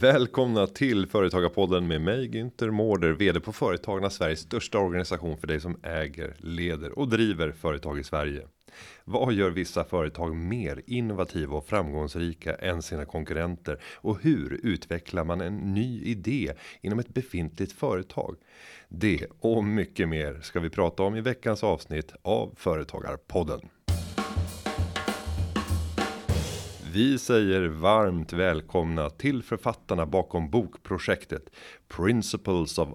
Välkomna till Företagarpodden med mig Günther Mårder, vd på Företagarna Sveriges största organisation för dig som äger, leder och driver företag i Sverige. Vad gör vissa företag mer innovativa och framgångsrika än sina konkurrenter? Och hur utvecklar man en ny idé inom ett befintligt företag? Det och mycket mer ska vi prata om i veckans avsnitt av Företagarpodden. Vi säger varmt välkomna till författarna bakom bokprojektet Principles of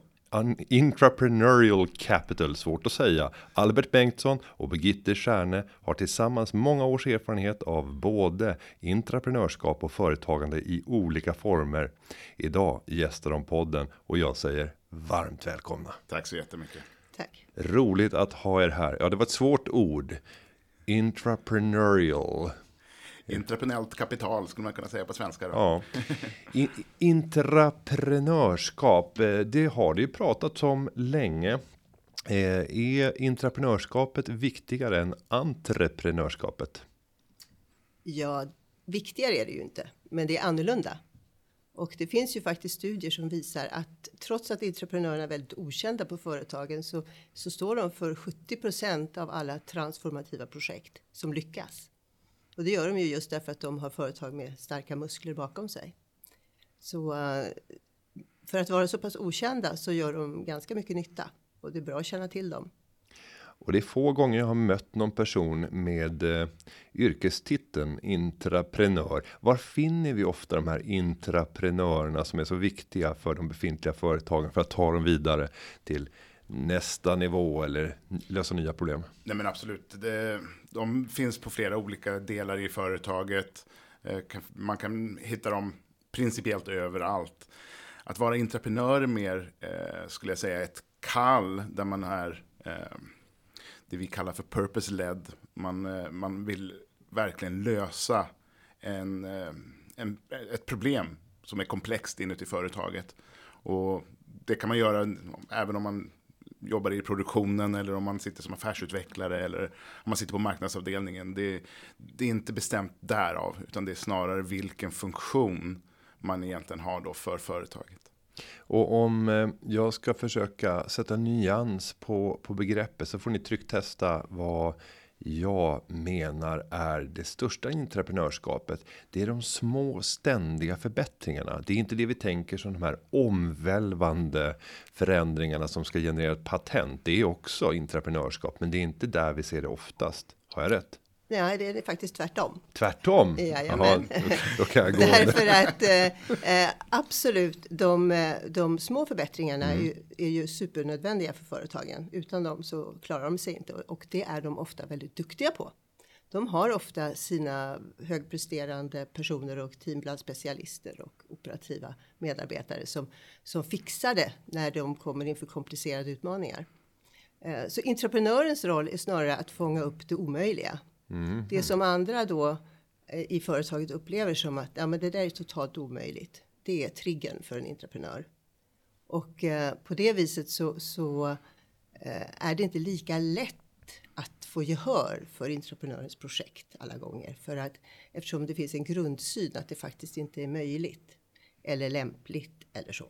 Intrapreneurial Capital, svårt att säga. Albert Bengtsson och Birgitte Stjärne har tillsammans många års erfarenhet av både intraprenörskap och företagande i olika former. Idag gästar de podden och jag säger varmt välkomna. Tack så jättemycket. Tack. Roligt att ha er här. Ja, det var ett svårt ord. Intrapreneurial. Entreprenöriellt kapital skulle man kunna säga på svenska. Då. Ja. In, intraprenörskap, eh, det har det ju pratats om länge. Eh, är intraprenörskapet viktigare än entreprenörskapet? Ja, viktigare är det ju inte, men det är annorlunda. Och det finns ju faktiskt studier som visar att trots att entreprenörerna är väldigt okända på företagen så, så står de för 70% av alla transformativa projekt som lyckas. Och det gör de ju just därför att de har företag med starka muskler bakom sig. Så eh, för att vara så pass okända så gör de ganska mycket nytta och det är bra att känna till dem. Och det är få gånger jag har mött någon person med eh, yrkestiteln intraprenör. Var finner vi ofta de här intraprenörerna som är så viktiga för de befintliga företagen för att ta dem vidare till nästa nivå eller lösa nya problem? Nej men absolut. Det, de finns på flera olika delar i företaget. Eh, man kan hitta dem principiellt överallt. Att vara entreprenör är mer, eh, skulle jag säga, ett kall där man är eh, det vi kallar för purpose-led. Man, man vill verkligen lösa en, en, ett problem som är komplext inuti företaget. Och det kan man göra även om man jobbar i produktionen eller om man sitter som affärsutvecklare eller om man sitter på marknadsavdelningen. Det, det är inte bestämt därav, utan det är snarare vilken funktion man egentligen har då för företaget. Och om eh, jag ska försöka sätta nyans på, på begreppet så får ni trycktesta vad jag menar är det största entreprenörskapet. Det är de små ständiga förbättringarna. Det är inte det vi tänker som de här omvälvande förändringarna som ska generera ett patent. Det är också entreprenörskap, men det är inte där vi ser det oftast. Har jag rätt? Nej, det är faktiskt tvärtom. Tvärtom? Jajamän. Aha, då kan jag gå Därför att eh, eh, absolut, de, eh, de små förbättringarna mm. är, ju, är, ju, supernödvändiga för företagen. Utan dem så klarar de sig inte och det är de ofta väldigt duktiga på. De har ofta sina högpresterande personer och team bland specialister och operativa medarbetare som, som fixar det när de kommer inför komplicerade utmaningar. Eh, så entreprenörens roll är snarare att fånga upp det omöjliga Mm. Det som andra då eh, i företaget upplever som att ja, men det där är totalt omöjligt. Det är triggern för en entreprenör. Och eh, på det viset så, så eh, är det inte lika lätt att få gehör för entreprenörens projekt alla gånger. För att eftersom det finns en grundsyn att det faktiskt inte är möjligt eller lämpligt eller så.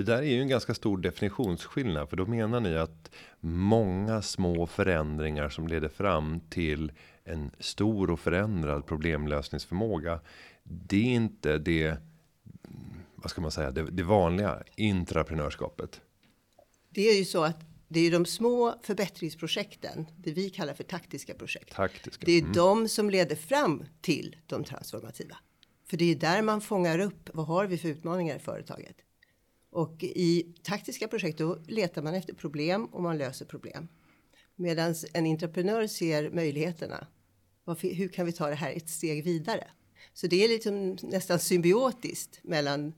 Det där är ju en ganska stor definitionsskillnad för då menar ni att många små förändringar som leder fram till en stor och förändrad problemlösningsförmåga. Det är inte det. Vad ska man säga? Det, det vanliga intraprenörskapet. Det är ju så att det är de små förbättringsprojekten, det vi kallar för taktiska projekt. Taktiska. Det är mm. de som leder fram till de transformativa. För det är där man fångar upp vad har vi för utmaningar i företaget. Och i taktiska projekt då letar man efter problem och man löser problem. Medan en entreprenör ser möjligheterna. Varför, hur kan vi ta det här ett steg vidare? Så det är liksom nästan symbiotiskt mellan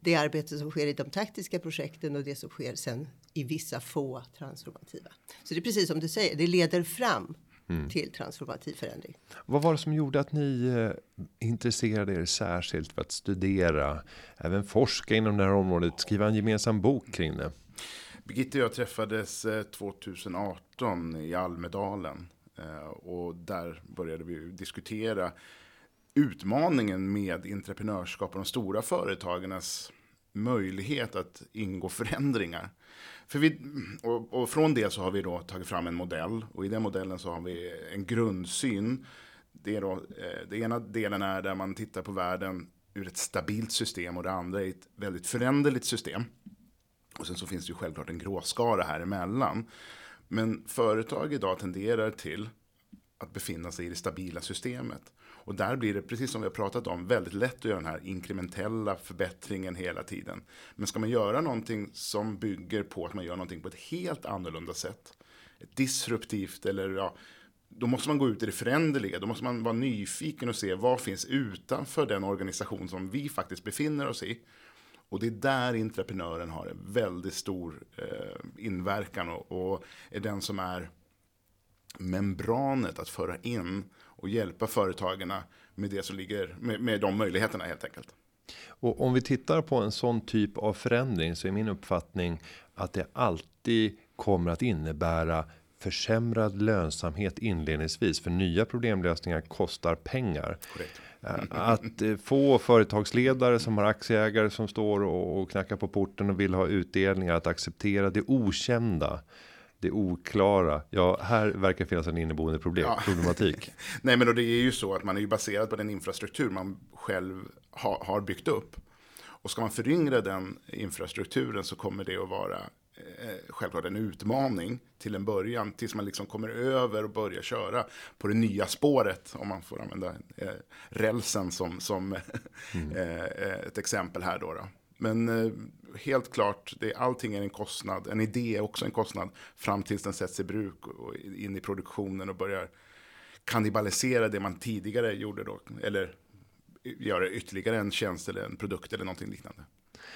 det arbete som sker i de taktiska projekten och det som sker sen i vissa få transformativa. Så det är precis som du säger, det leder fram mm. till transformativ förändring. Vad var det som gjorde att ni eh, intresserade er särskilt för att studera, även forska inom det här området, skriva en gemensam bok kring det? Birgitta och jag träffades 2018 eh, i Almedalen eh, och där började vi diskutera utmaningen med entreprenörskap och de stora företagens möjlighet att ingå förändringar. För vi, och, och, från det så har vi då tagit fram en modell och i den modellen så har vi en grundsyn. Det, är då, eh, det ena delen är där man tittar på världen ur ett stabilt system och det andra är ett väldigt föränderligt system. Och sen så finns det ju självklart en gråskara här emellan. Men företag idag tenderar till att befinna sig i det stabila systemet. Och där blir det, precis som vi har pratat om, väldigt lätt att göra den här inkrementella förbättringen hela tiden. Men ska man göra någonting som bygger på att man gör någonting på ett helt annorlunda sätt, disruptivt eller ja, då måste man gå ut i det föränderliga. Då måste man vara nyfiken och se vad finns utanför den organisation som vi faktiskt befinner oss i. Och det är där entreprenören har en väldigt stor eh, inverkan och, och, är den som är membranet att föra in och hjälpa företagen med det som ligger med, med de möjligheterna helt enkelt. Och om vi tittar på en sån typ av förändring så är min uppfattning att det alltid kommer att innebära försämrad lönsamhet inledningsvis för nya problemlösningar kostar pengar. Correct. Eh, att eh, få företagsledare som har aktieägare som står och knackar på porten och vill ha utdelningar att acceptera det okända det oklara. Ja, här verkar finnas en inneboende problem, ja. problematik. Nej, men då det är ju så att man är ju baserad på den infrastruktur man själv ha, har byggt upp. Och ska man föryngra den infrastrukturen så kommer det att vara eh, självklart en utmaning till en början. Tills man liksom kommer över och börjar köra på det nya spåret. Om man får använda eh, rälsen som, som mm. eh, ett exempel här då. då. Men eh, helt klart, det, allting är en kostnad. En idé är också en kostnad fram tills den sätts i bruk och in i produktionen och börjar kannibalisera det man tidigare gjorde då. Eller göra ytterligare en tjänst eller en produkt eller någonting liknande.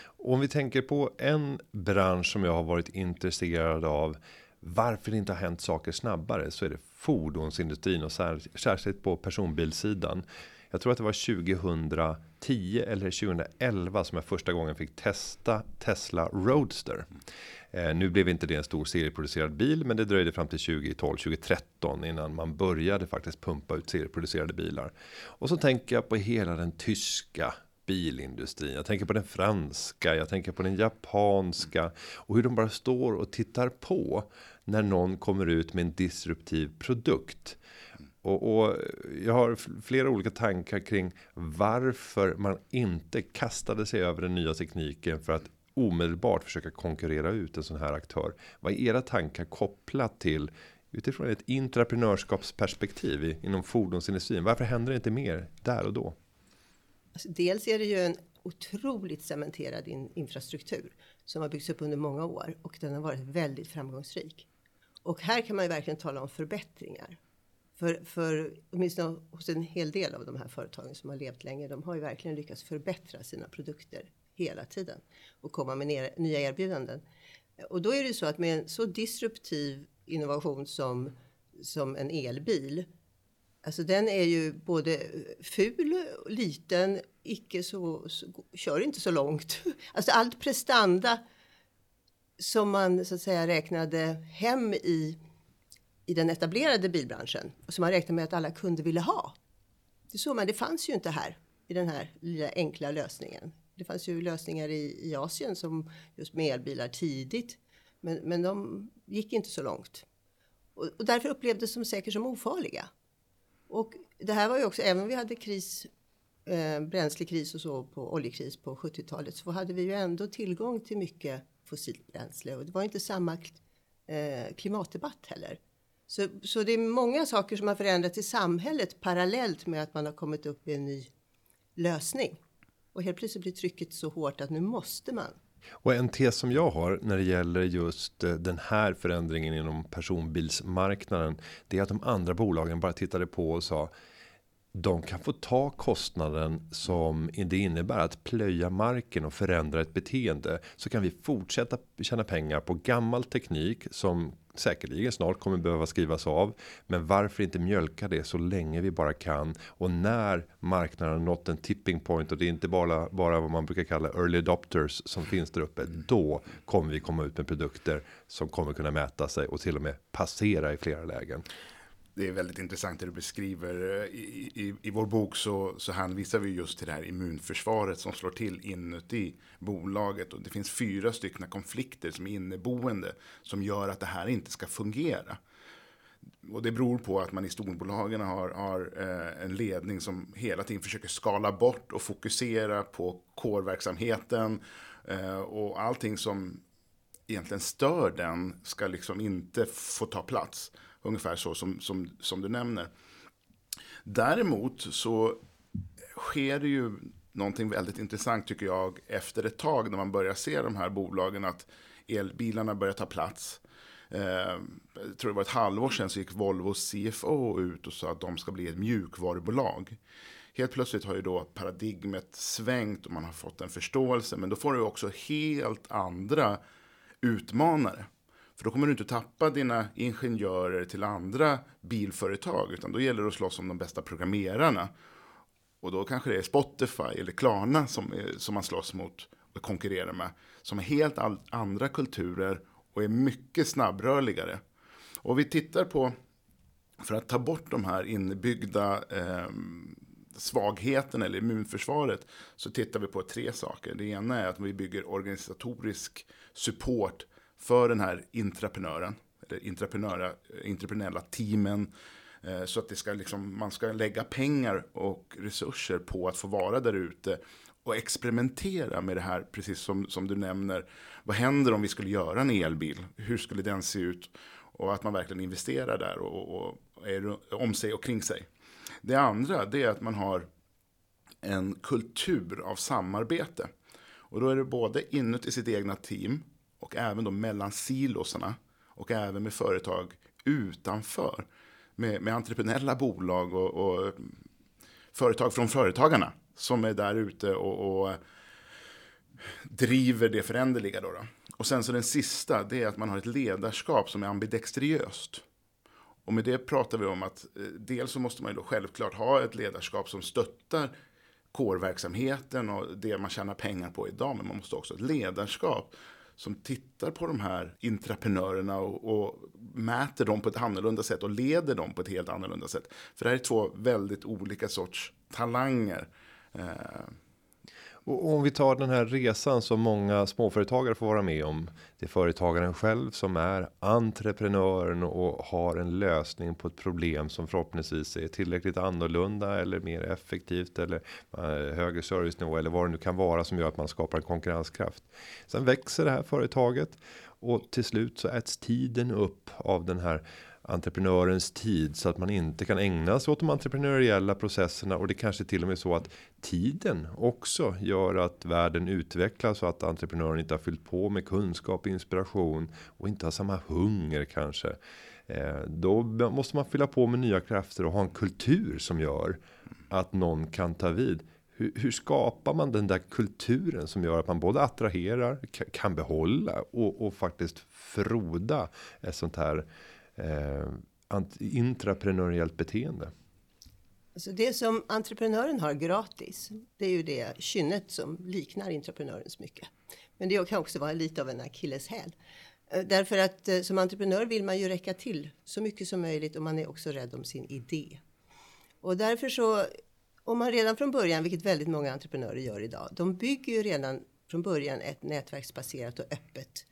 Om vi tänker på en bransch som jag har varit intresserad av varför det inte har hänt saker snabbare så är det fordonsindustrin och särskilt på personbilsidan. Jag tror att det var 2010 eller 2011 som jag första gången fick testa Tesla Roadster. Eh, nu blev inte det en stor serieproducerad bil, men det dröjde fram till 2012, 2013 innan man började faktiskt pumpa ut serieproducerade bilar. Och så tänker jag på hela den tyska bilindustrin. Jag tänker på den franska, jag tänker på den japanska och hur de bara står och tittar på när någon kommer ut med en disruptiv produkt. Och, och, jag har flera olika tankar kring varför man inte kastade sig över den nya tekniken för att omedelbart försöka konkurrera ut en sån här aktör. Vad är era tankar kopplat till utifrån ett intraprenörskapsperspektiv inom fordonsindustrin? Varför händer det inte mer där och då? Alltså, dels är det ju en otroligt cementerad in infrastruktur som har byggts upp under många år och den har varit väldigt framgångsrik. Och här kan man ju verkligen tala om förbättringar. För, för åtminstone hos en hel del av de här företagen som har levt länge, de har ju verkligen lyckats förbättra sina produkter hela tiden och komma med ner, nya erbjudanden. Och då är det så att med en så disruptiv innovation som, som en elbil, alltså den är ju både ful, liten, icke så, så kör inte så långt. Alltså allt prestanda som man så att säga räknade hem i i den etablerade bilbranschen och som man räknade med att alla kunder ville ha. Det såg man, det fanns ju inte här i den här lilla enkla lösningen. Det fanns ju lösningar i, i Asien som just med elbilar tidigt, men, men de gick inte så långt. Och, och därför upplevdes de säkert som ofarliga. Och det här var ju också, även om vi hade kris, eh, bränslekris och så på oljekris på 70-talet, så hade vi ju ändå tillgång till mycket fossilt bränsle och det var inte samma eh, klimatdebatt heller. Så, så det är många saker som har förändrats i samhället parallellt med att man har kommit upp i en ny lösning. Och helt plötsligt blir trycket så hårt att nu måste man. Och en tes som jag har när det gäller just eh, den här förändringen inom personbilsmarknaden. Det är att de andra bolagen bara tittade på och sa de kan få ta kostnaden som det innebär att plöja marken och förändra ett beteende. Så kan vi fortsätta tjäna pengar på gammal teknik som säkerligen snart kommer behöva skrivas av. Men varför inte mjölka det så länge vi bara kan och när marknaden nått en tipping point och det är inte bara bara vad man brukar kalla early adopters som finns där uppe. Då kommer vi komma ut med produkter som kommer kunna mäta sig och till och med passera i flera lägen det är väldigt intressant det du beskriver. Eh, I, i, I vår bok så, så hänvisar vi just till det här immunförsvaret som slår till inuti bolaget. Och det finns fyra stycken konflikter som är inneboende som gör att det här inte ska fungera. Och det beror på att man i storbolagen har, har eh, en ledning som hela tiden försöker skala bort och fokusera på kårverksamheten. Eh, och allting som egentligen stör den ska liksom inte få ta plats. Ungefär så som, som, som du nämner. Däremot så sker det ju någonting väldigt intressant tycker jag efter ett tag när man börjar se de här bolagen att elbilarna börjar ta plats. Eh, jag tror det var ett halvår sedan så gick Volvos CFO ut och sa att de ska bli ett mjukvarubolag. Helt plötsligt har ju då paradigmet svängt och man har fått en förståelse. Men då får du också helt andra utmanare. För då kommer du inte tappa dina ingenjörer till andra bilföretag, utan då gäller det att slåss om de bästa programmerarna. Och då kanske det är Spotify eller Klarna som, eh, som man slåss mot och konkurrerar med. Som är helt andra kulturer och är mycket snabbrörligare. Och vi tittar på, för att ta bort de här inbyggda eh, svagheten eller immunförsvaret så tittar vi på tre saker. Det ena är att vi bygger organisatorisk support för den här intraprenören, eller intraprenöra, intraprenella teamen. Eh, så att det ska liksom, man ska lägga pengar och resurser på att få vara där ute och experimentera med det här, precis som, som du nämner. Vad händer om vi skulle göra en elbil? Hur skulle den se ut? Och att man verkligen investerar där och, och, och är om sig och kring sig. Det andra det är att man har en kultur av samarbete. Och då är det både inuti sitt egna team och även då mellan silosarna och även med företag utanför. Med, med entreprenöriella bolag och, och, företag från företagarna som är där ute och, och driver det föränderliga. Då, då Och sen så den sista, det är att man har ett ledarskap som är ambidextriöst. Och med det pratar vi om att eh, dels så måste man ju då självklart ha ett ledarskap som stöttar kårverksamheten och det man tjänar pengar på idag. Men man måste också ha ett ledarskap som tittar på de här intraprenörerna och, och, mäter dem på ett annorlunda sätt och leder dem på ett helt annorlunda sätt. För det här är två väldigt olika sorts talanger. Eh, och om vi tar den här resan som många småföretagare får vara med om. Det är företagaren själv som är entreprenören och har en lösning på ett problem som förhoppningsvis är tillräckligt annorlunda eller mer effektivt eller eh, högre servicenivå eller vad det nu kan vara som gör att man skapar en konkurrenskraft. Sen växer det här företaget och till slut så äts tiden upp av den här entreprenörens tid så att man inte kan ägna sig åt de entreprenöriella processerna och det kanske till och med så att tiden också gör att världen utvecklas och att entreprenören inte har fyllt på med kunskap, inspiration och inte har samma hunger kanske. Eh, då måste man fylla på med nya krafter och ha en kultur som gör att någon kan ta vid. Hur, hur, skapar man den där kulturen som gör att man både attraherar, kan behålla och, och faktiskt froda ett sånt här eh, intraprenöriellt beteende. Alltså det som entreprenören har gratis, det är ju det kynnet som liknar entreprenörens mycket. Men det kan också vara lite av en akilleshäl. Eh, därför att eh, som entreprenör vill man ju räcka till så mycket som möjligt och man är också rädd om sin idé. Och därför så, om man redan från början, vilket väldigt många entreprenörer gör idag, de bygger ju redan från början ett nätverksbaserat och öppet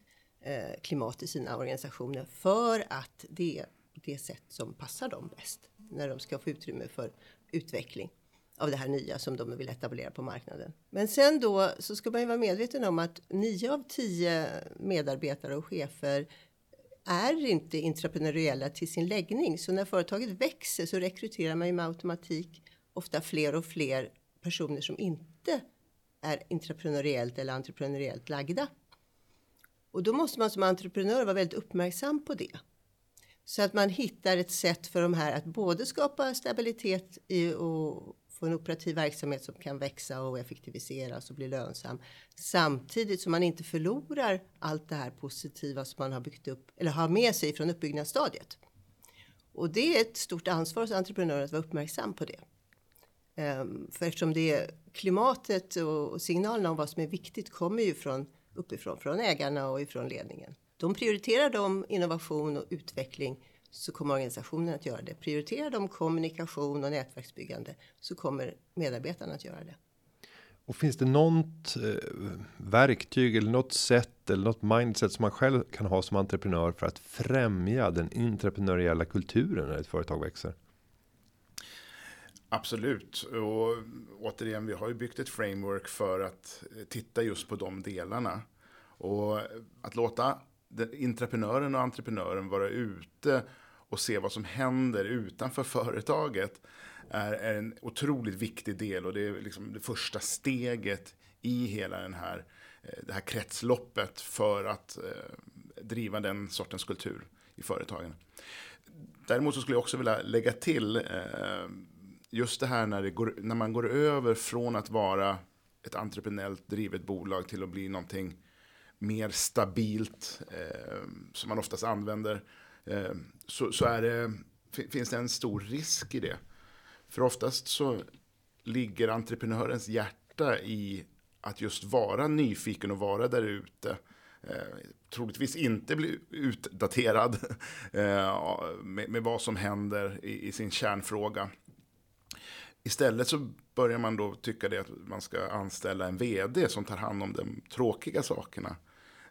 Eh, klimat i sina organisationer för att det är det sätt som passar dem bäst när de ska få utrymme för utveckling av det här nya som de vill etablera på marknaden. Men sen då så ska man ju vara medveten om att nio av tio medarbetare och chefer är inte intraprenöriella till sin läggning. Så när företaget växer så rekryterar man ju med automatik ofta fler och fler personer som inte är intraprenöriellt eller entreprenöriellt lagda. Och då måste man som entreprenör vara väldigt uppmärksam på det. Så att man hittar ett sätt för de här att både skapa stabilitet i och få en operativ verksamhet som kan växa och effektiviseras och bli lönsam. Samtidigt som man inte förlorar allt det här positiva som man har byggt upp eller har med sig från uppbyggnadsstadiet. Och det är ett stort ansvar hos entreprenörer att vara uppmärksam på det. Ehm, för eftersom det är klimatet och signalerna om vad som är viktigt kommer ju från uppifrån, från ägarna och ifrån ledningen. De prioriterar de innovation och utveckling så kommer organisationen att göra det. Prioriterar de kommunikation och nätverksbyggande så kommer medarbetarna att göra det. Och finns det något eh, verktyg eller något sätt eller något mindset som man själv kan ha som entreprenör för att främja den entreprenöriella kulturen när ett företag växer? Absolut. Och återigen, vi har ju byggt ett framework för att eh, titta just på de delarna. Och att låta entreprenören och entreprenören vara ute och se vad som händer utanför företaget är, är en otroligt viktig del och det är liksom det första steget i hela den här, eh, det här kretsloppet för att eh, driva den sortens kultur i företagen. Däremot så skulle jag också vilja lägga till eh, just det här när, det går, när man går över från att vara ett entreprenellt drivet bolag till att bli någonting mer stabilt eh, som man oftast använder eh, så, så är det, finns det en stor risk i det. För oftast så ligger entreprenörens hjärta i att just vara nyfiken och vara där ute. Eh, troligtvis inte bli utdaterad eh, med, med, vad som händer i, i, sin kärnfråga. Istället så börjar man då tycka det att man ska anställa en vd som tar hand om de tråkiga sakerna.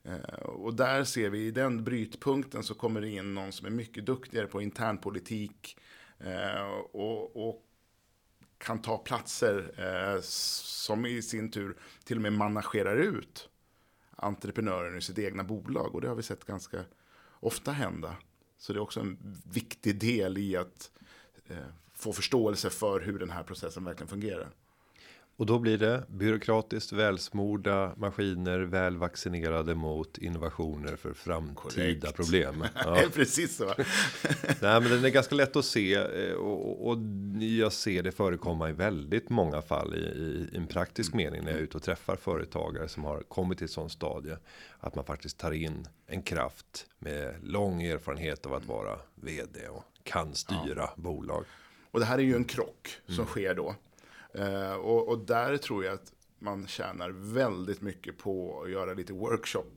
Eh, och där ser vi i den brytpunkten så kommer det in någon som är mycket duktigare på internpolitik eh, och, och kan ta platser eh, som i sin tur till och med managerar ut entreprenören i sitt egna bolag. Och det har vi sett ganska ofta hända. Så det är också en viktig del i att få förståelse för hur den här processen verkligen fungerar. Och då blir det byråkratiskt välsmorda maskiner välvaccinerade mot innovationer för framtida Korrekt. problem. Ja. Precis så. Nej, men den är ganska lätt att se eh, och, och jag ser det förekomma i väldigt många fall i, i en praktisk mm. mening när jag är ute och träffar företagare som har kommit till ett sånt stadie att man faktiskt tar in en kraft med lång erfarenhet av att vara vd och kan styra ja. bolag. Och det här är ju en krock som mm. sker då. Eh, och, och, där tror jag att man tjänar väldigt mycket på att göra lite workshop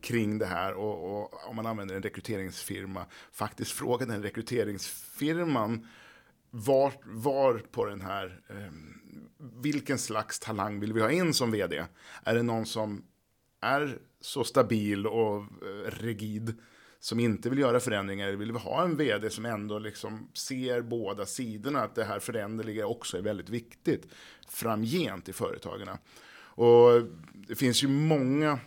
kring det här. Och, och om man använder en rekryteringsfirma, faktiskt fråga den rekryteringsfirman var, var på den här, eh, vilken slags talang vill vi ha in som vd? Är det någon som är så stabil och eh, rigid som inte vill göra förändringar, eller vill vi ha en vd som ändå liksom ser båda sidorna, att det här föränderliga också är väldigt viktigt framgent i företagen. Och det finns ju många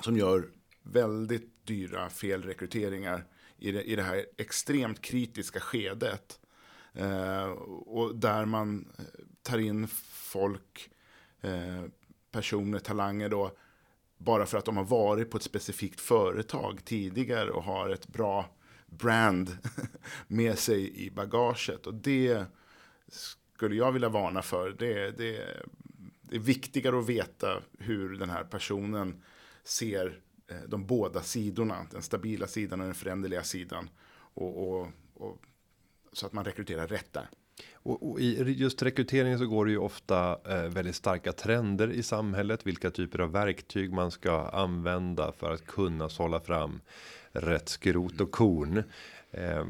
som gör väldigt dyra felrekryteringar i det, i det här extremt kritiska skedet. Eh, och där man eh, tar in folk, eh, personer, talanger då, bara för att de har varit på ett specifikt företag tidigare och har ett bra brand med sig i bagaget. Och det skulle jag vilja varna för. Det, det, det är viktigare att veta hur den här personen ser eh, de båda sidorna. Den stabila sidan och den föränderliga sidan. Och, och, och så att man rekryterar rätt där. Och, och, i just rekryteringen så går det ju ofta eh, väldigt starka trender i samhället. Vilka typer av verktyg man ska använda för att kunna sålla fram rätt skrot och korn. Eh,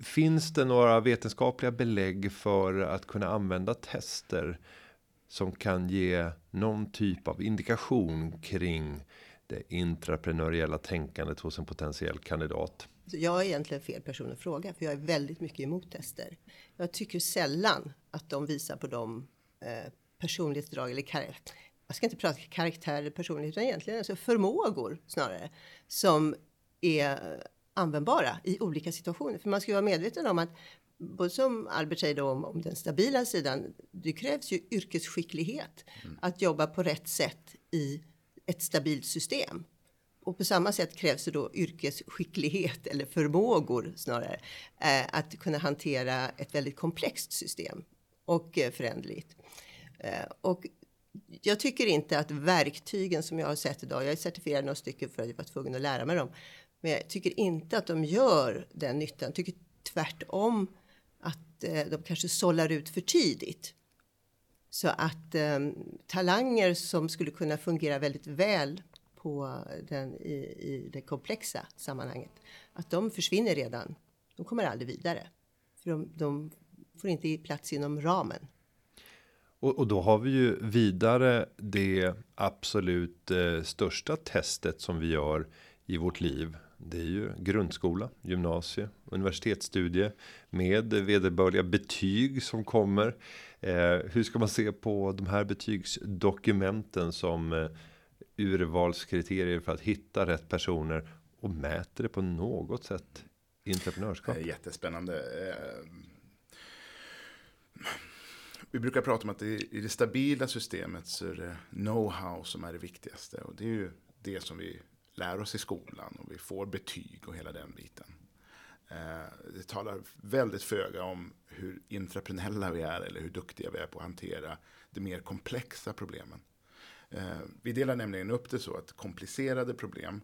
finns det några vetenskapliga belägg för att kunna använda tester som kan ge någon typ av indikation kring det intraprenöriella tänkandet hos en potentiell kandidat? Jag är egentligen fel person att fråga, för jag är väldigt mycket emot tester. Jag tycker sällan att de visar på de eh, personlighetsdrag eller karaktär. Jag ska inte prata karaktär eller personlighet, utan egentligen alltså förmågor snarare som är användbara i olika situationer. För man ska vara medveten om att både som Albert säger då om, om den stabila sidan, det krävs ju yrkesskicklighet mm. att jobba på rätt sätt i ett stabilt system. Och på samma sätt krävs det då yrkesskicklighet eller förmågor snarare eh, att kunna hantera ett väldigt komplext system och eh, föränderligt. Eh, och jag tycker inte att verktygen som jag har sett idag, jag är certifierad några stycken för att jag var tvungen att lära mig dem, men jag tycker inte att de gör den nyttan. Jag tycker tvärtom att eh, de kanske sållar ut för tidigt. Så att eh, talanger som skulle kunna fungera väldigt väl på den i, i det komplexa sammanhanget. Att de försvinner redan. De kommer aldrig vidare. För de, de får inte plats inom ramen. Och, och, då har vi ju vidare det absolut eh, största testet som vi gör i vårt liv. Det är ju grundskola, gymnasie, universitetsstudie med vederbörliga betyg som kommer. Eh, hur ska man se på de här betygsdokumenten som eh, urvalskriterier för att hitta rätt personer och mäter det på något sätt entreprenörskap? Jättespännande. Eh, vi brukar prata om att i det stabila systemet så är det know-how som är det viktigaste. Och det är ju det som vi lär oss i skolan och vi får betyg och hela den biten. Eh, det talar väldigt föga om hur intraprenella vi är eller hur duktiga vi är på att hantera de mer komplexa problemen. Eh, vi delar nämligen upp det så att komplicerade problem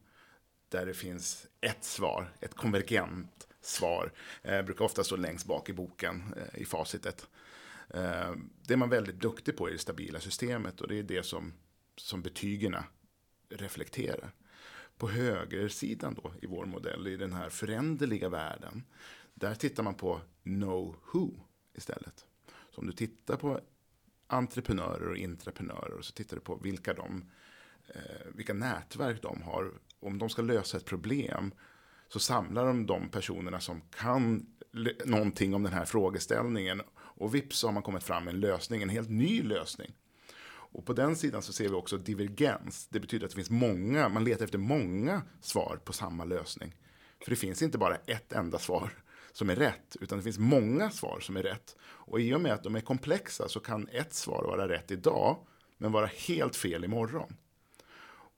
där det finns ett svar, ett konvergent svar, eh, brukar ofta stå längst bak i boken eh, i facitet. Det är man väldigt duktig på i det stabila systemet och det är det som, som betygen reflekterar på högersidan då i vår modell, i den här föränderliga världen, där tittar man på know who istället. Så om du tittar på entreprenörer och intraprenörer och så tittar du på vilka, de, eh, vilka nätverk de har. Om de ska lösa ett problem så samlar de de personerna som kan någonting om den här frågeställningen. Och vips så har man kommit fram med en lösning, en helt ny lösning. Och på den sidan så ser vi också divergens. Det betyder att det finns många, man letar efter många svar på samma lösning. För det finns inte bara ett enda svar som är rätt, utan det finns många svar som är rätt. Och i och med att de är komplexa så kan ett svar vara rätt idag, men vara helt fel imorgon.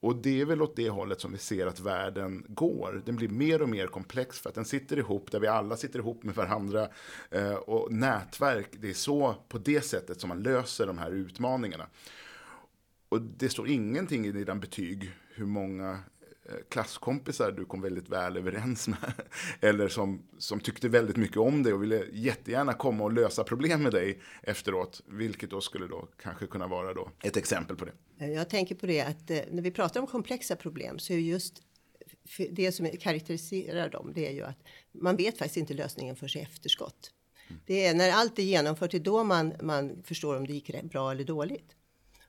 Och det är väl åt det hållet som vi ser att världen går. Den blir mer och mer komplex för att den sitter ihop där vi alla sitter ihop med varandra. Eh, och nätverk, det är så på det sättet som man löser de här utmaningarna. Och det står ingenting i dina betyg hur många klasskompisar du kom väldigt väl överens med. Eller som, som tyckte väldigt mycket om dig och ville jättegärna komma och lösa problem med dig efteråt. Vilket då skulle då kanske kunna vara då ett exempel på det. Jag tänker på det att eh, när vi pratar om komplexa problem så är just det som karaktäriserar dem, det är ju att man vet faktiskt inte lösningen för sig efterskott. Mm. Det är när allt är genomfört, det är då man, man förstår om det gick bra eller dåligt.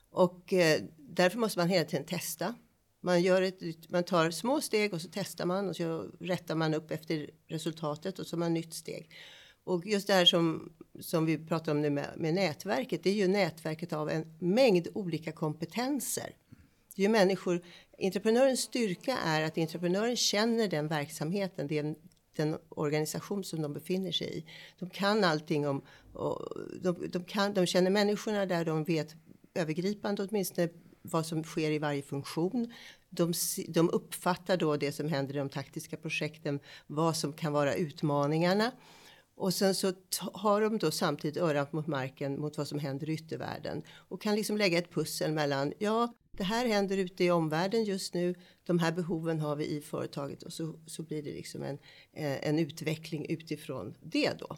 Och eh, därför måste man hela tiden testa. Man, gör ett, man tar små steg och så testar man och så rättar man upp efter resultatet och så har man nytt steg. Och just det här som, som vi pratar om nu med, med nätverket, det är ju nätverket av en mängd olika kompetenser. Det är ju människor, entreprenörens styrka är att entreprenören känner den verksamheten, den, den organisation som de befinner sig i. De kan allting om, de, de, kan, de känner människorna där, de vet övergripande åtminstone vad som sker i varje funktion. De, de uppfattar då det som händer i de taktiska projekten, vad som kan vara utmaningarna. Och sen så har de då samtidigt örat mot marken mot vad som händer i yttervärlden och kan liksom lägga ett pussel mellan ja, det här händer ute i omvärlden just nu. De här behoven har vi i företaget och så, så blir det liksom en, eh, en utveckling utifrån det då.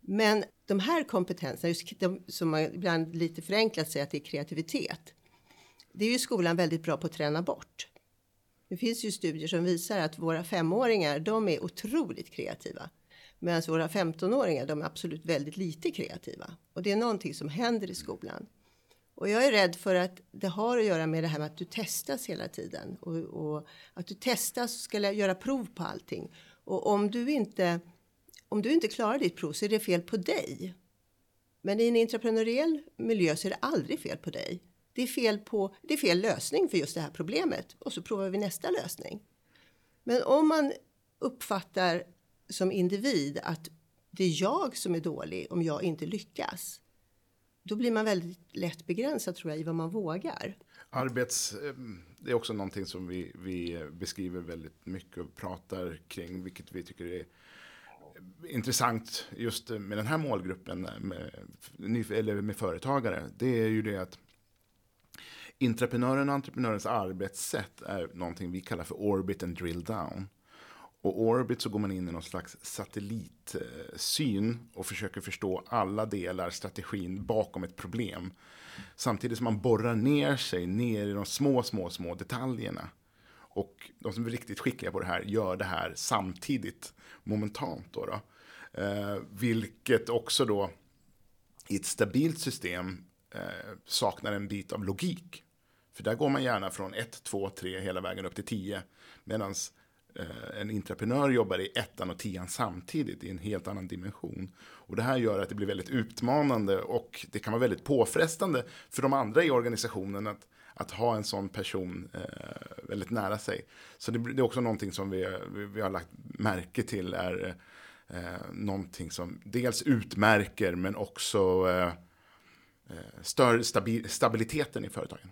Men de här kompetenserna, just de, som man ibland lite förenklat säger att det är kreativitet. Det är ju skolan väldigt bra på att träna bort. Det finns ju studier som visar att våra femåringar, de är otroligt kreativa. Medan våra 15-åringar, de är absolut väldigt lite kreativa. Och det är någonting som händer i skolan. Och jag är rädd för att det har att göra med det här med att du testas hela tiden. Och, och att du testas och ska göra prov på allting. Och om du inte om du inte klarar ditt prov så är det fel på dig. Men i en entreprenöriell miljö så är det aldrig fel på dig. Det är fel, på, det är fel lösning för just det här problemet och så provar vi nästa lösning. Men om man uppfattar som individ att det är jag som är dålig om jag inte lyckas. Då blir man väldigt lätt begränsad tror jag i vad man vågar. Arbets, eh, det är också någonting som vi, vi beskriver väldigt mycket och pratar kring, vilket vi tycker är intressant just med den här målgruppen, med, eller med företagare, det är ju det att intraprenören och entreprenörens arbetssätt är någonting vi kallar för orbit and drill down. Och Orbit så går man in i någon slags satellitsyn och försöker förstå alla delar, strategin bakom ett problem. Samtidigt som man borrar ner sig ner i de små, små, små detaljerna. Och de som är riktigt skickliga på det här gör det här samtidigt, momentant. Då, då. Eh, vilket också då i ett stabilt system eh, saknar en bit av logik. För där går man gärna från 1, 2, 3 hela vägen upp till 10. Medan eh, en entreprenör jobbar i ettan och tian samtidigt i en helt annan dimension. Och det här gör att det blir väldigt utmanande och det kan vara väldigt påfrestande för de andra i organisationen att, att ha en sån person eh, väldigt nära sig. Så det, det, är också någonting som vi, vi, vi har lagt märke till är eh, någonting som dels utmärker men också eh, eh stör stabi stabiliteten i företagen.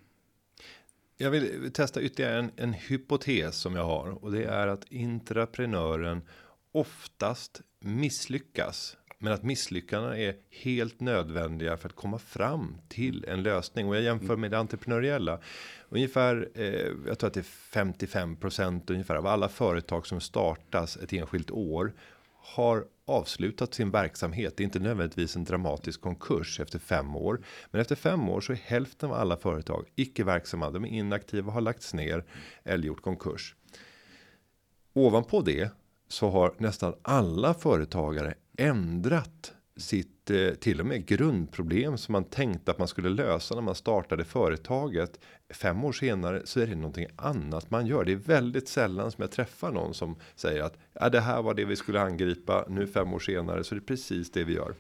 Jag vill testa ytterligare en, en hypotes som jag har. Och det är att intraprenören oftast misslyckas. Men att misslyckandena är helt nödvändiga för att komma fram till en lösning. Och jag jämför med det entreprenöriella. Ungefär. Eh, jag tror att det är 55 ungefär av alla företag som startas ett enskilt år har avslutat sin verksamhet. Det är inte nödvändigtvis en dramatisk konkurs efter fem år, men efter fem år så är hälften av alla företag icke verksamma. De är inaktiva, har lagts ner eller gjort konkurs. Ovanpå det så har nästan alla företagare ändrat sitt eh, till och med grundproblem som man tänkte att man skulle lösa när man startade företaget. Fem år senare så är det någonting annat man gör. Det är väldigt sällan som jag träffar någon som säger att ja, det här var det vi skulle angripa. Nu fem år senare så är det precis det vi gör.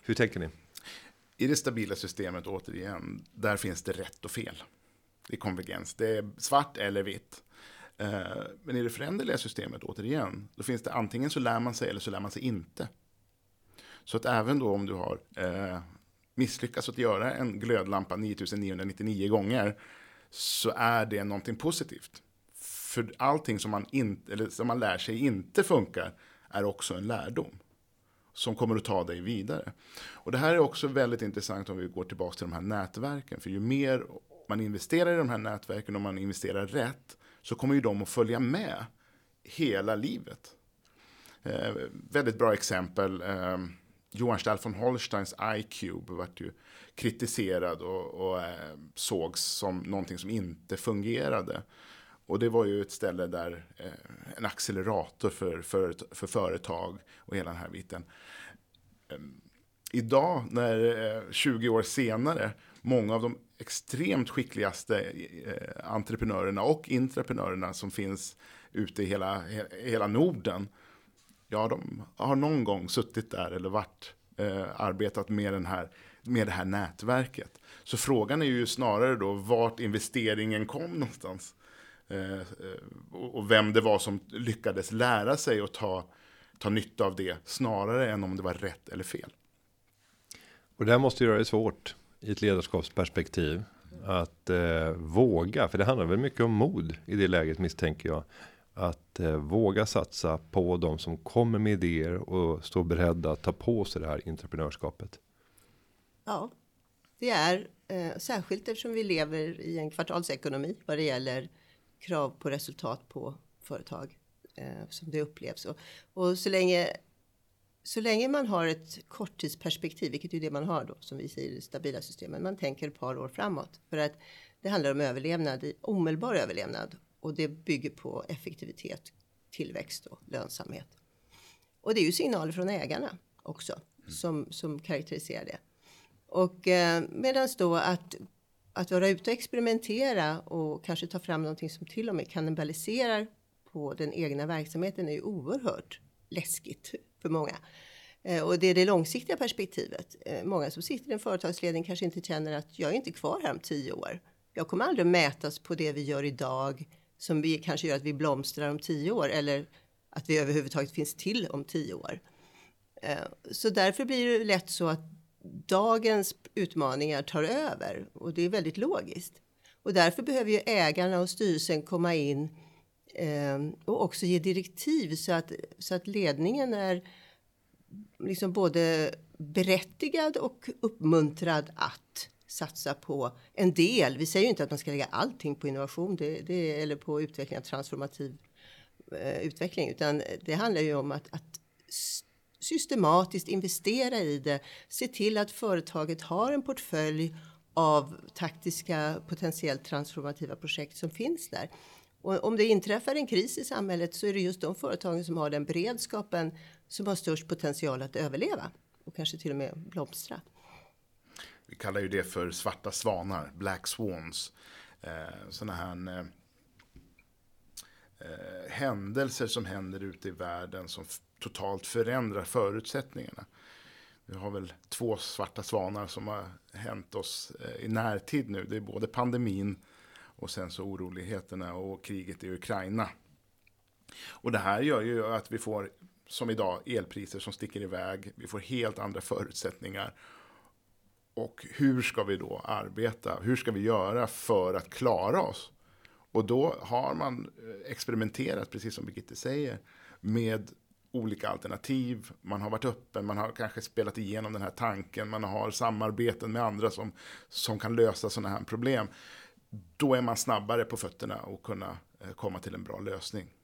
Hur tänker ni? I det stabila systemet återigen, där finns det rätt och fel. Det är konvergens, det är svart eller vitt. Eh, men i det föränderliga systemet återigen, då finns det antingen så lär man sig eller så lär man sig inte. Så att även då om du har eh, misslyckats att göra en glödlampa 9999 gånger så är det någonting positivt. För allting som man, in, eller som man lär sig inte funkar är också en lärdom som kommer att ta dig vidare. Och det här är också väldigt intressant om vi går tillbaka till de här nätverken. För ju mer man investerar i de här nätverken och man investerar rätt så kommer ju de att följa med hela livet. Eh, väldigt bra exempel. Eh, Johan Stahl von Holsteins iCube vart ju kritiserad och, och eh, sågs som någonting som inte fungerade. Och det var ju ett ställe där eh, en accelerator för, för, för företag och hela den här biten. Eh, idag, när eh, 20 år senare, många av de extremt skickligaste eh, entreprenörerna och intraprenörerna som finns ute i hela, hela Norden ja, de har någon gång suttit där eller varit, eh, arbetat med, den här, med det här nätverket. Så frågan är ju snarare då vart investeringen kom någonstans. Eh, eh och vem det var som lyckades lära sig och ta, ta nytta av det snarare än om det var rätt eller fel. Och det här måste göra det svårt i ett ledarskapsperspektiv att eh, våga, för det handlar väl mycket om mod i det läget misstänker jag att eh, våga satsa på de som kommer med idéer och står beredda att ta på sig det här entreprenörskapet. Ja, det är eh, särskilt eftersom vi lever i en kvartalsekonomi vad det gäller krav på resultat på företag eh, som det upplevs. Och, och så länge så länge man har ett korttidsperspektiv, vilket är det man har då, som vi säger i stabila systemen, man tänker ett par år framåt. För att det handlar om överlevnad, omedelbar överlevnad och det bygger på effektivitet, tillväxt och lönsamhet. Och det är ju signaler från ägarna också mm. som, som karaktäriserar det. Och eh, medan då att, att vara ute och experimentera och kanske ta fram någonting som till och med kannibaliserar på den egna verksamheten är ju oerhört läskigt för många. Eh, och det är det långsiktiga perspektivet. Eh, många som sitter i en företagsledning kanske inte känner att jag är inte kvar här om tio år. Jag kommer aldrig mätas på det vi gör idag som vi kanske gör att vi blomstrar om tio år eller att vi överhuvudtaget finns till om tio år. Eh, så därför blir det lätt så att dagens utmaningar tar över och det är väldigt logiskt. Och därför behöver ju ägarna och styrelsen komma in ehm, och också ge direktiv så att, så att ledningen är liksom både berättigad och uppmuntrad att satsa på en del. Vi säger ju inte att man ska lägga allting på innovation det, det, eller på utveckling av transformativ eh, utveckling, utan det handlar ju om att, att systematiskt investera i det, se till att företaget har en portfölj av taktiska potentiellt transformativa projekt som finns där. Och om det inträffar en kris i samhället så är det just de företagen som har den beredskapen som har störst potential att överleva och kanske till och med blomstra. Vi kallar ju det för svarta svanar, black swans. Eh, sådana här eh, eh, händelser som händer ute i världen som totalt förändrar förutsättningarna. Vi har väl två svarta svanar som har hänt oss eh, i närtid nu. Det är både pandemin och sen så oroligheterna och kriget i Ukraina. Och det här gör ju att vi får, som idag, elpriser som sticker iväg. Vi får helt andra förutsättningar. Och hur ska vi då arbeta? Hur ska vi göra för att klara oss? Och då har man eh, experimenterat, precis som Birgitte säger, med olika alternativ. Man har varit öppen, man har kanske spelat igenom den här tanken, man har samarbeten med andra som, som kan lösa sådana här problem. Då är man snabbare på fötterna och kunna eh, komma till en bra lösning.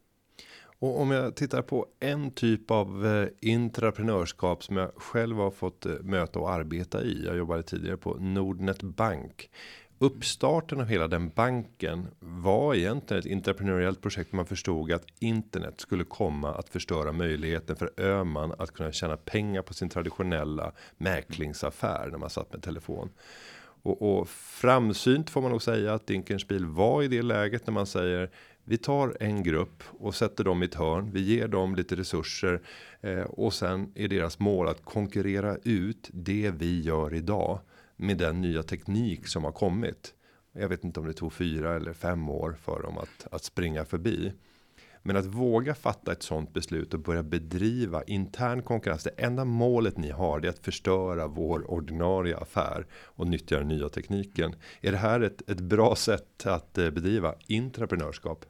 Och om jag tittar på en typ av eh, intraprenörskap som jag själv har fått eh, möta och arbeta i. Jag jobbade tidigare på Nordnet Bank uppstarten av hela den banken var egentligen ett entreprenöriellt projekt. Man förstod att internet skulle komma att förstöra möjligheten för Öman att kunna tjäna pengar på sin traditionella mäklingsaffär när man satt med telefon. Och, och framsynt får man nog säga att Dinkenspiel var i det läget när man säger vi tar en grupp och sätter dem i ett hörn. Vi ger dem lite resurser eh, och sen är deras mål att konkurrera ut det vi gör idag med den nya teknik som har kommit. Jag vet inte om det tog fyra eller fem år för dem att, att springa förbi. Men att våga fatta ett sånt beslut och börja bedriva intern konkurrens. Det enda målet ni har är att förstöra vår ordinarie affär och nyttja den nya tekniken. Är det här ett, ett bra sätt att eh, bedriva intraprenörskap?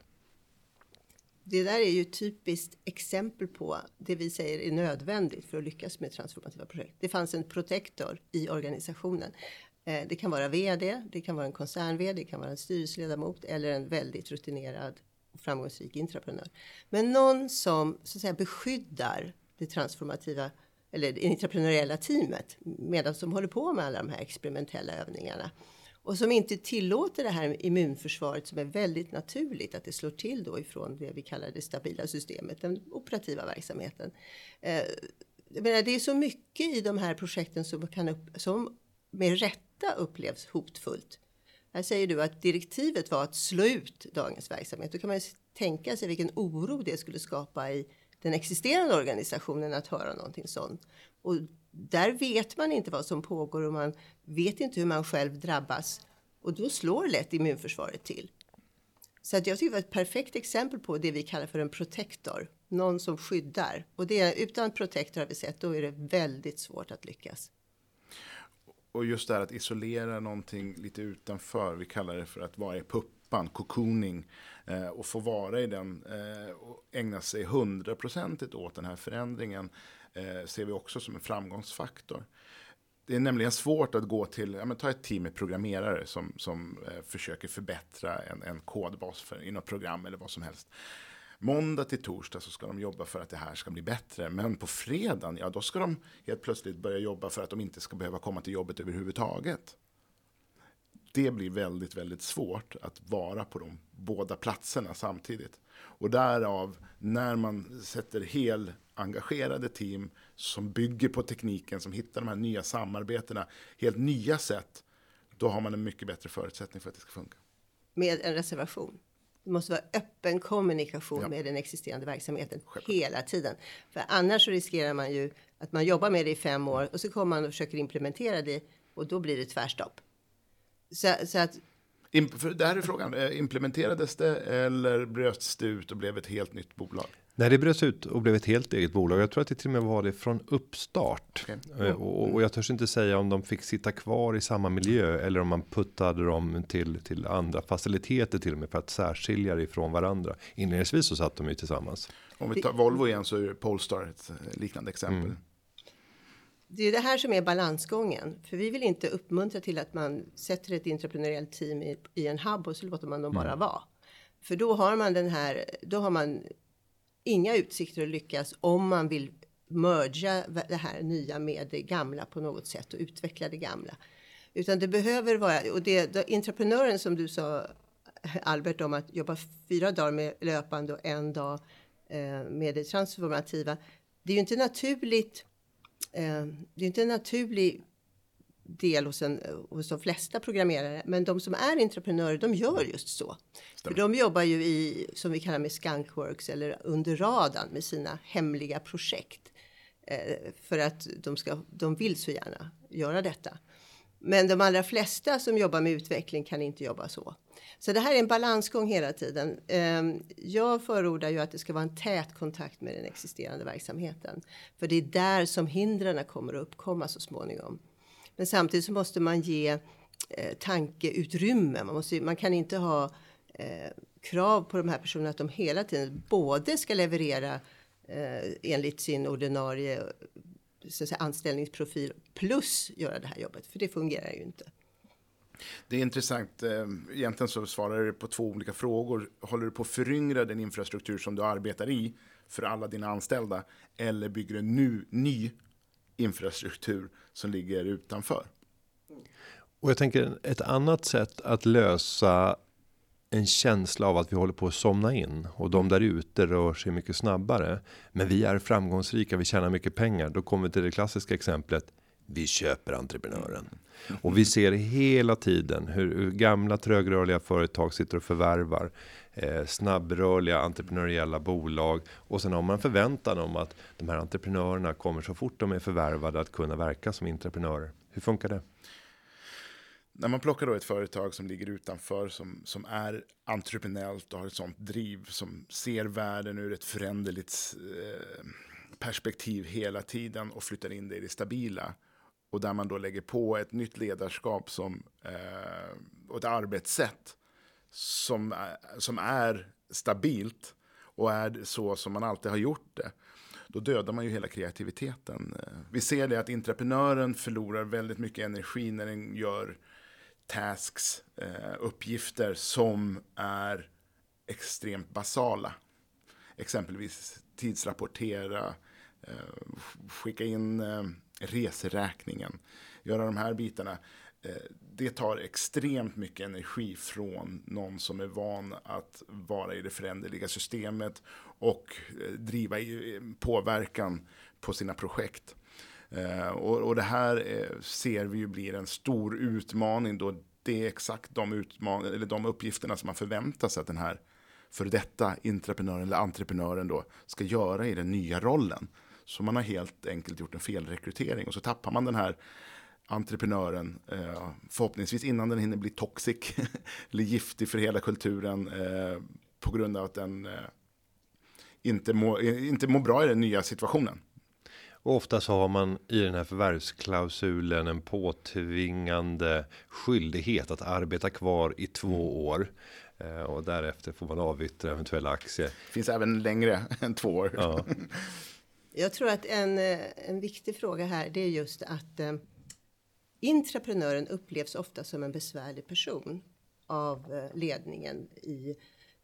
Det där är ju typiskt exempel på det vi säger är nödvändigt för att lyckas med transformativa projekt. Det fanns en protektor i organisationen. Eh, det kan vara vd, det kan vara en koncern-vd, det kan vara en styrelseledamot eller en väldigt rutinerad och framgångsrik intraprenör. Men någon som så att säga beskyddar det transformativa eller det entreprenöriella teamet medan de håller på med alla de här experimentella övningarna och som inte tillåter det här immunförsvaret som är väldigt naturligt att det slår till då ifrån det vi kallar det stabila systemet, den operativa verksamheten. Eh, jag menar, det är så mycket i de här projekten som, kan upp, som med rätta upplevs hotfullt. Här säger du att direktivet var att slå ut dagens verksamhet. Då kan man ju tänka sig vilken oro det skulle skapa i den existerande organisationen att höra någonting sånt. Och där vet man inte vad som pågår och man vet inte hur man själv drabbas. Och då slår lätt immunförsvaret till. Så att jag tycker det var ett perfekt exempel på det vi kallar för en protektor. Någon som skyddar. Och det, utan protektor har vi sett, då är det väldigt svårt att lyckas. Och just det här att isolera någonting lite utanför. Vi kallar det för att vara i puppan, cocooning. Eh, och få vara i den eh, och ägna sig hundraprocentigt åt den här förändringen Eh, ser vi också som en framgångsfaktor. Det är nämligen svårt att gå till, ja, men ta ett team med programmerare som, som eh, försöker förbättra en, en kodbas för, i något program eller vad som helst. Måndag till torsdag så ska de jobba för att det här ska bli bättre. Men på fredagen, ja då ska de helt plötsligt börja jobba för att de inte ska behöva komma till jobbet överhuvudtaget. Det blir väldigt, väldigt svårt att vara på de båda platserna samtidigt. Och därav, när man sätter hel engagerade team som bygger på tekniken, som hittar de här nya samarbetena, helt nya sätt, då har man en mycket bättre förutsättning för att det ska funka. Med en reservation. Det måste vara öppen kommunikation ja. med den existerande verksamheten Självklart. hela tiden. För annars så riskerar man ju att man jobbar med det i fem år och så kommer man och försöker implementera det och då blir det tvärstopp. Så, så att det här är frågan, eh, implementerades det eller bröts det ut och blev ett helt nytt bolag? Nej, det bröts ut och blev ett helt eget bolag. Jag tror att det till och med var det från uppstart. Okay. Mm. Och, och, jag törs inte säga om de fick sitta kvar i samma miljö eller om man puttade dem till till andra faciliteter till och med för att särskilja det ifrån varandra. Inledningsvis så satt de ju tillsammans. Om vi tar Volvo igen så är Polestar ett eh, liknande exempel. Mm. Det är det här som är balansgången, för vi vill inte uppmuntra till att man sätter ett entreprenöriellt team i, i en hub och så låter man dem bara mm. vara. För då har man den här, då har man inga utsikter att lyckas om man vill merga det här nya med det gamla på något sätt och utveckla det gamla. Utan det behöver vara, och det, det entreprenören som du sa Albert om att jobba fyra dagar med löpande och en dag eh, med det transformativa. Det är ju inte naturligt. Eh, det är inte en naturlig del hos, en, hos de flesta programmerare. Men de som är entreprenörer, de gör just så. För de jobbar ju i, som vi kallar med skunkworks eller under radarn med sina hemliga projekt. Eh, för att de, ska, de vill så gärna göra detta. Men de allra flesta som jobbar med utveckling kan inte jobba så. Så det här är en balansgång hela tiden. Ehm, jag förordar ju att det ska vara en tät kontakt med den existerande verksamheten. För det är där som hindren kommer att uppkomma så småningom. Men samtidigt så måste man ge eh, tankeutrymme. Man, måste, man kan inte ha eh, krav på de här personerna att de hela tiden både ska leverera eh, enligt sin ordinarie så att säga, anställningsprofil plus göra det här jobbet. För det fungerar ju inte. Det är intressant. Eh, egentligen så svarar du på två olika frågor. Håller du på att föryngra den infrastruktur som du arbetar i för alla dina anställda? Eller bygger du nu ny infrastruktur som ligger utanför? Och jag tänker ett annat sätt att lösa en känsla av att vi håller på att somna in och de där ute rör sig mycket snabbare. Men vi är framgångsrika, vi tjänar mycket pengar. Då kommer vi till det klassiska exemplet. Vi köper entreprenören. Och vi ser hela tiden hur, gamla trögrörliga företag sitter och förvärvar eh, snabbrörliga entreprenöriella bolag. Och sen har man förväntan om att de här entreprenörerna kommer så fort de är förvärvade att kunna verka som entreprenörer. Hur funkar det? när man plockar då ett företag som ligger utanför, som, som är entreprenöriellt och har ett sånt driv, som ser världen ur ett föränderligt eh, perspektiv hela tiden och flyttar in det i det stabila. Och där man då lägger på ett nytt ledarskap som, eh, och ett arbetssätt som, eh, som är stabilt och är så som man alltid har gjort det. Då dödar man ju hela kreativiteten. Eh, vi ser det att entreprenören förlorar väldigt mycket energi när den gör tasks, eh, uppgifter som är extremt basala. Exempelvis tidsrapportera, eh, skicka in eh, reseräkningen, göra de här bitarna. Eh, det tar extremt mycket energi från någon som är van att vara i det föränderliga systemet och eh, driva eh, påverkan på sina projekt. Och, det här ser vi ju blir en stor utmaning då det är exakt de, utman eller de uppgifterna som man förväntar sig att den här för detta entreprenören eller entreprenören då ska göra i den nya rollen. Så man har helt enkelt gjort en felrekrytering och så tappar man den här entreprenören eh, förhoppningsvis innan den hinner bli toxic eller giftig för hela kulturen på grund av att den inte mår inte må bra i den nya situationen. Och ofta så har man i den här förvärvsklausulen en påtvingande skyldighet att arbeta kvar i två år. Eh, och därefter får man avyttra eventuella aktier. Finns även längre än två år. Ja. Jag tror att en, eh, en viktig fråga här det är just att eh, intraprenören upplevs ofta som en besvärlig person av eh, ledningen i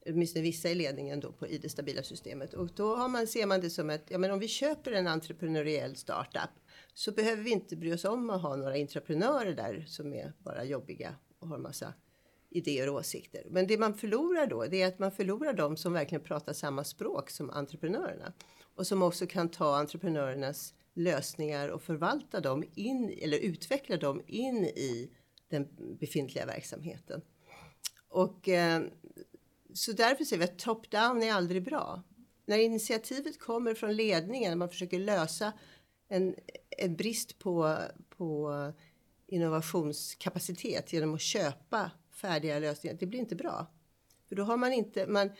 åtminstone vissa i ledningen då på, i det stabila systemet. Och då har man, ser man det som att ja, men om vi köper en entreprenöriell startup så behöver vi inte bry oss om att ha några entreprenörer där som är bara jobbiga och har massa idéer och åsikter. Men det man förlorar då, det är att man förlorar de som verkligen pratar samma språk som entreprenörerna och som också kan ta entreprenörernas lösningar och förvalta dem in eller utveckla dem in i den befintliga verksamheten. Och eh, så därför säger vi att top-down är aldrig bra. När initiativet kommer från ledningen, när man försöker lösa en, en brist på, på innovationskapacitet genom att köpa färdiga lösningar, det blir inte bra. För då har man inte, man,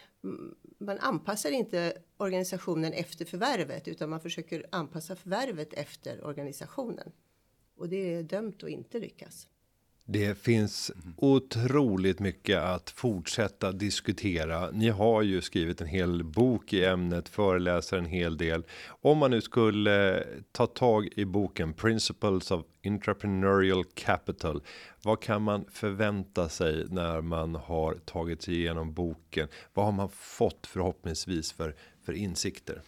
man anpassar inte organisationen efter förvärvet utan man försöker anpassa förvärvet efter organisationen. Och det är dömt att inte lyckas. Det finns otroligt mycket att fortsätta diskutera. Ni har ju skrivit en hel bok i ämnet, föreläser en hel del. Om man nu skulle ta tag i boken Principles of Entrepreneurial Capital. Vad kan man förvänta sig när man har tagit sig igenom boken? Vad har man fått förhoppningsvis för, för insikter?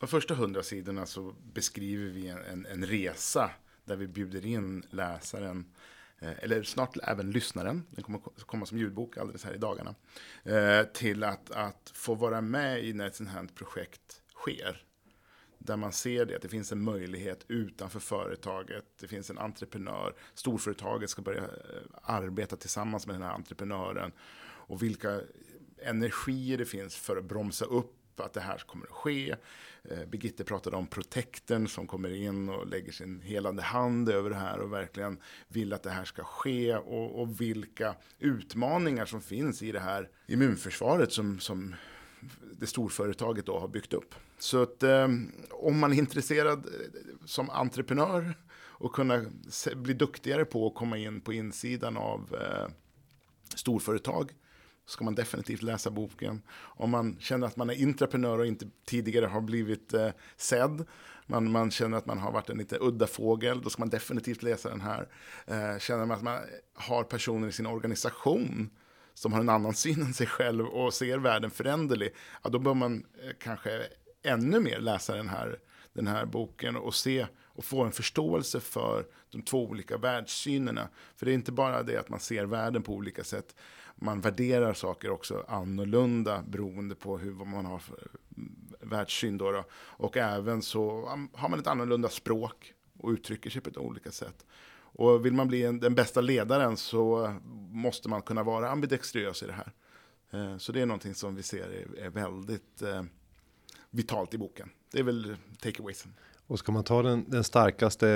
De första hundra sidorna så beskriver vi en, en, en resa där vi bjuder in läsaren Eh, Eh, eller snart även lyssnaren, den kommer komma som ljudbok alldeles här i dagarna, eh, till att, att få vara med i när ett sånt här projekt sker. Där man ser det, att det finns en möjlighet utanför företaget, det finns en entreprenör, storföretaget ska börja eh, arbeta tillsammans med den här entreprenören och vilka energier det finns för att bromsa upp att det här kommer att ske. Eh, Birgitte pratade om protekten som kommer in och lägger sin helande hand över det här och verkligen vill att det här ska ske och, och vilka utmaningar som finns i det här immunförsvaret som, som det storföretaget då har byggt upp. Så att eh, om man är intresserad eh, som entreprenör och kunna bli duktigare på att komma in på insidan av eh, storföretag ska man definitivt läsa boken. Om man känner att man är intraprenör och inte tidigare har blivit eh, sedd, man, man känner att man har varit en lite udda fågel, då ska man definitivt läsa den här. Eh, känner man att man har personer i sin organisation som har en annan syn än sig själv och ser världen föränderlig, ja, då bör man eh, kanske ännu mer läsa den här, den här boken och se och få en förståelse för de två olika världssynerna. För det är inte bara det att man ser världen på olika sätt, man värderar saker också annorlunda beroende på hur man har för världssyn. Då, då. Och även så har man ett annorlunda språk och uttrycker sig på ett olika sätt. Och vill man bli en, den bästa ledaren så måste man kunna vara ambidextrös i det här. Eh, så det är någonting som vi ser är, är väldigt eh, vitalt i boken. Det är väl takeaways. Och ska man ta den, den starkaste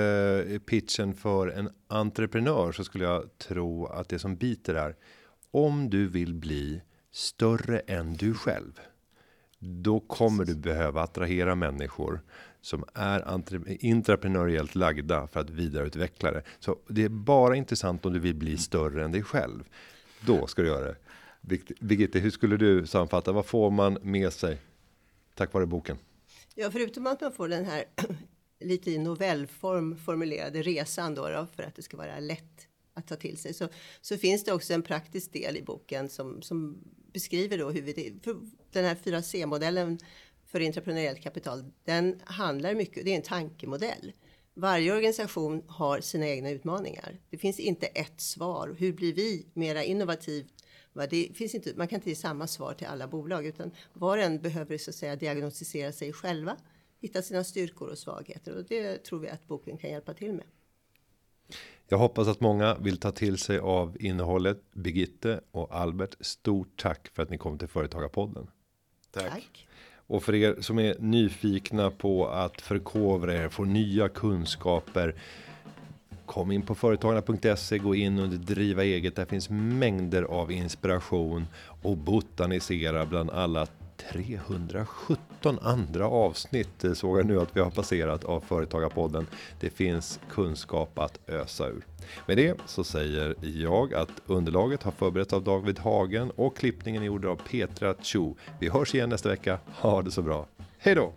eh, pitchen för en entreprenör så skulle jag tro att det som biter är om du vill bli större än du själv. Då kommer du behöva attrahera människor som är entreprenöriellt lagda för att vidareutveckla det. Så det är bara intressant om du vill bli större än dig själv. Då ska du göra det. Birgitte, hur skulle du sammanfatta? Vad får man med sig tack vare boken? Ja, förutom att man får den här lite i novellform formulerade resan då, då för att det ska vara lätt att ta till sig. Så, så finns det också en praktisk del i boken som, som beskriver då hur vi, den här 4C-modellen för entreprenöriellt kapital, den handlar mycket, det är en tankemodell. Varje organisation har sina egna utmaningar. Det finns inte ett svar. Hur blir vi mera innovativt? Det finns inte, man kan inte ge samma svar till alla bolag utan var och en behöver så att säga diagnostisera sig själva, hitta sina styrkor och svagheter och det tror vi att boken kan hjälpa till med. Jag hoppas att många vill ta till sig av innehållet. Birgitte och Albert, stort tack för att ni kom till Företagarpodden. Tack. tack. Och för er som är nyfikna på att förkovra er, få nya kunskaper. Kom in på företagarna.se, gå in under driva eget. Där finns mängder av inspiration och botanisera bland alla 317 andra avsnitt eh, såg jag nu att vi har passerat av Företagarpodden. Det finns kunskap att ösa ur. Med det så säger jag att underlaget har förberetts av David Hagen och klippningen är gjord av Petra Cho. Vi hörs igen nästa vecka. Ha det så bra. Hej då!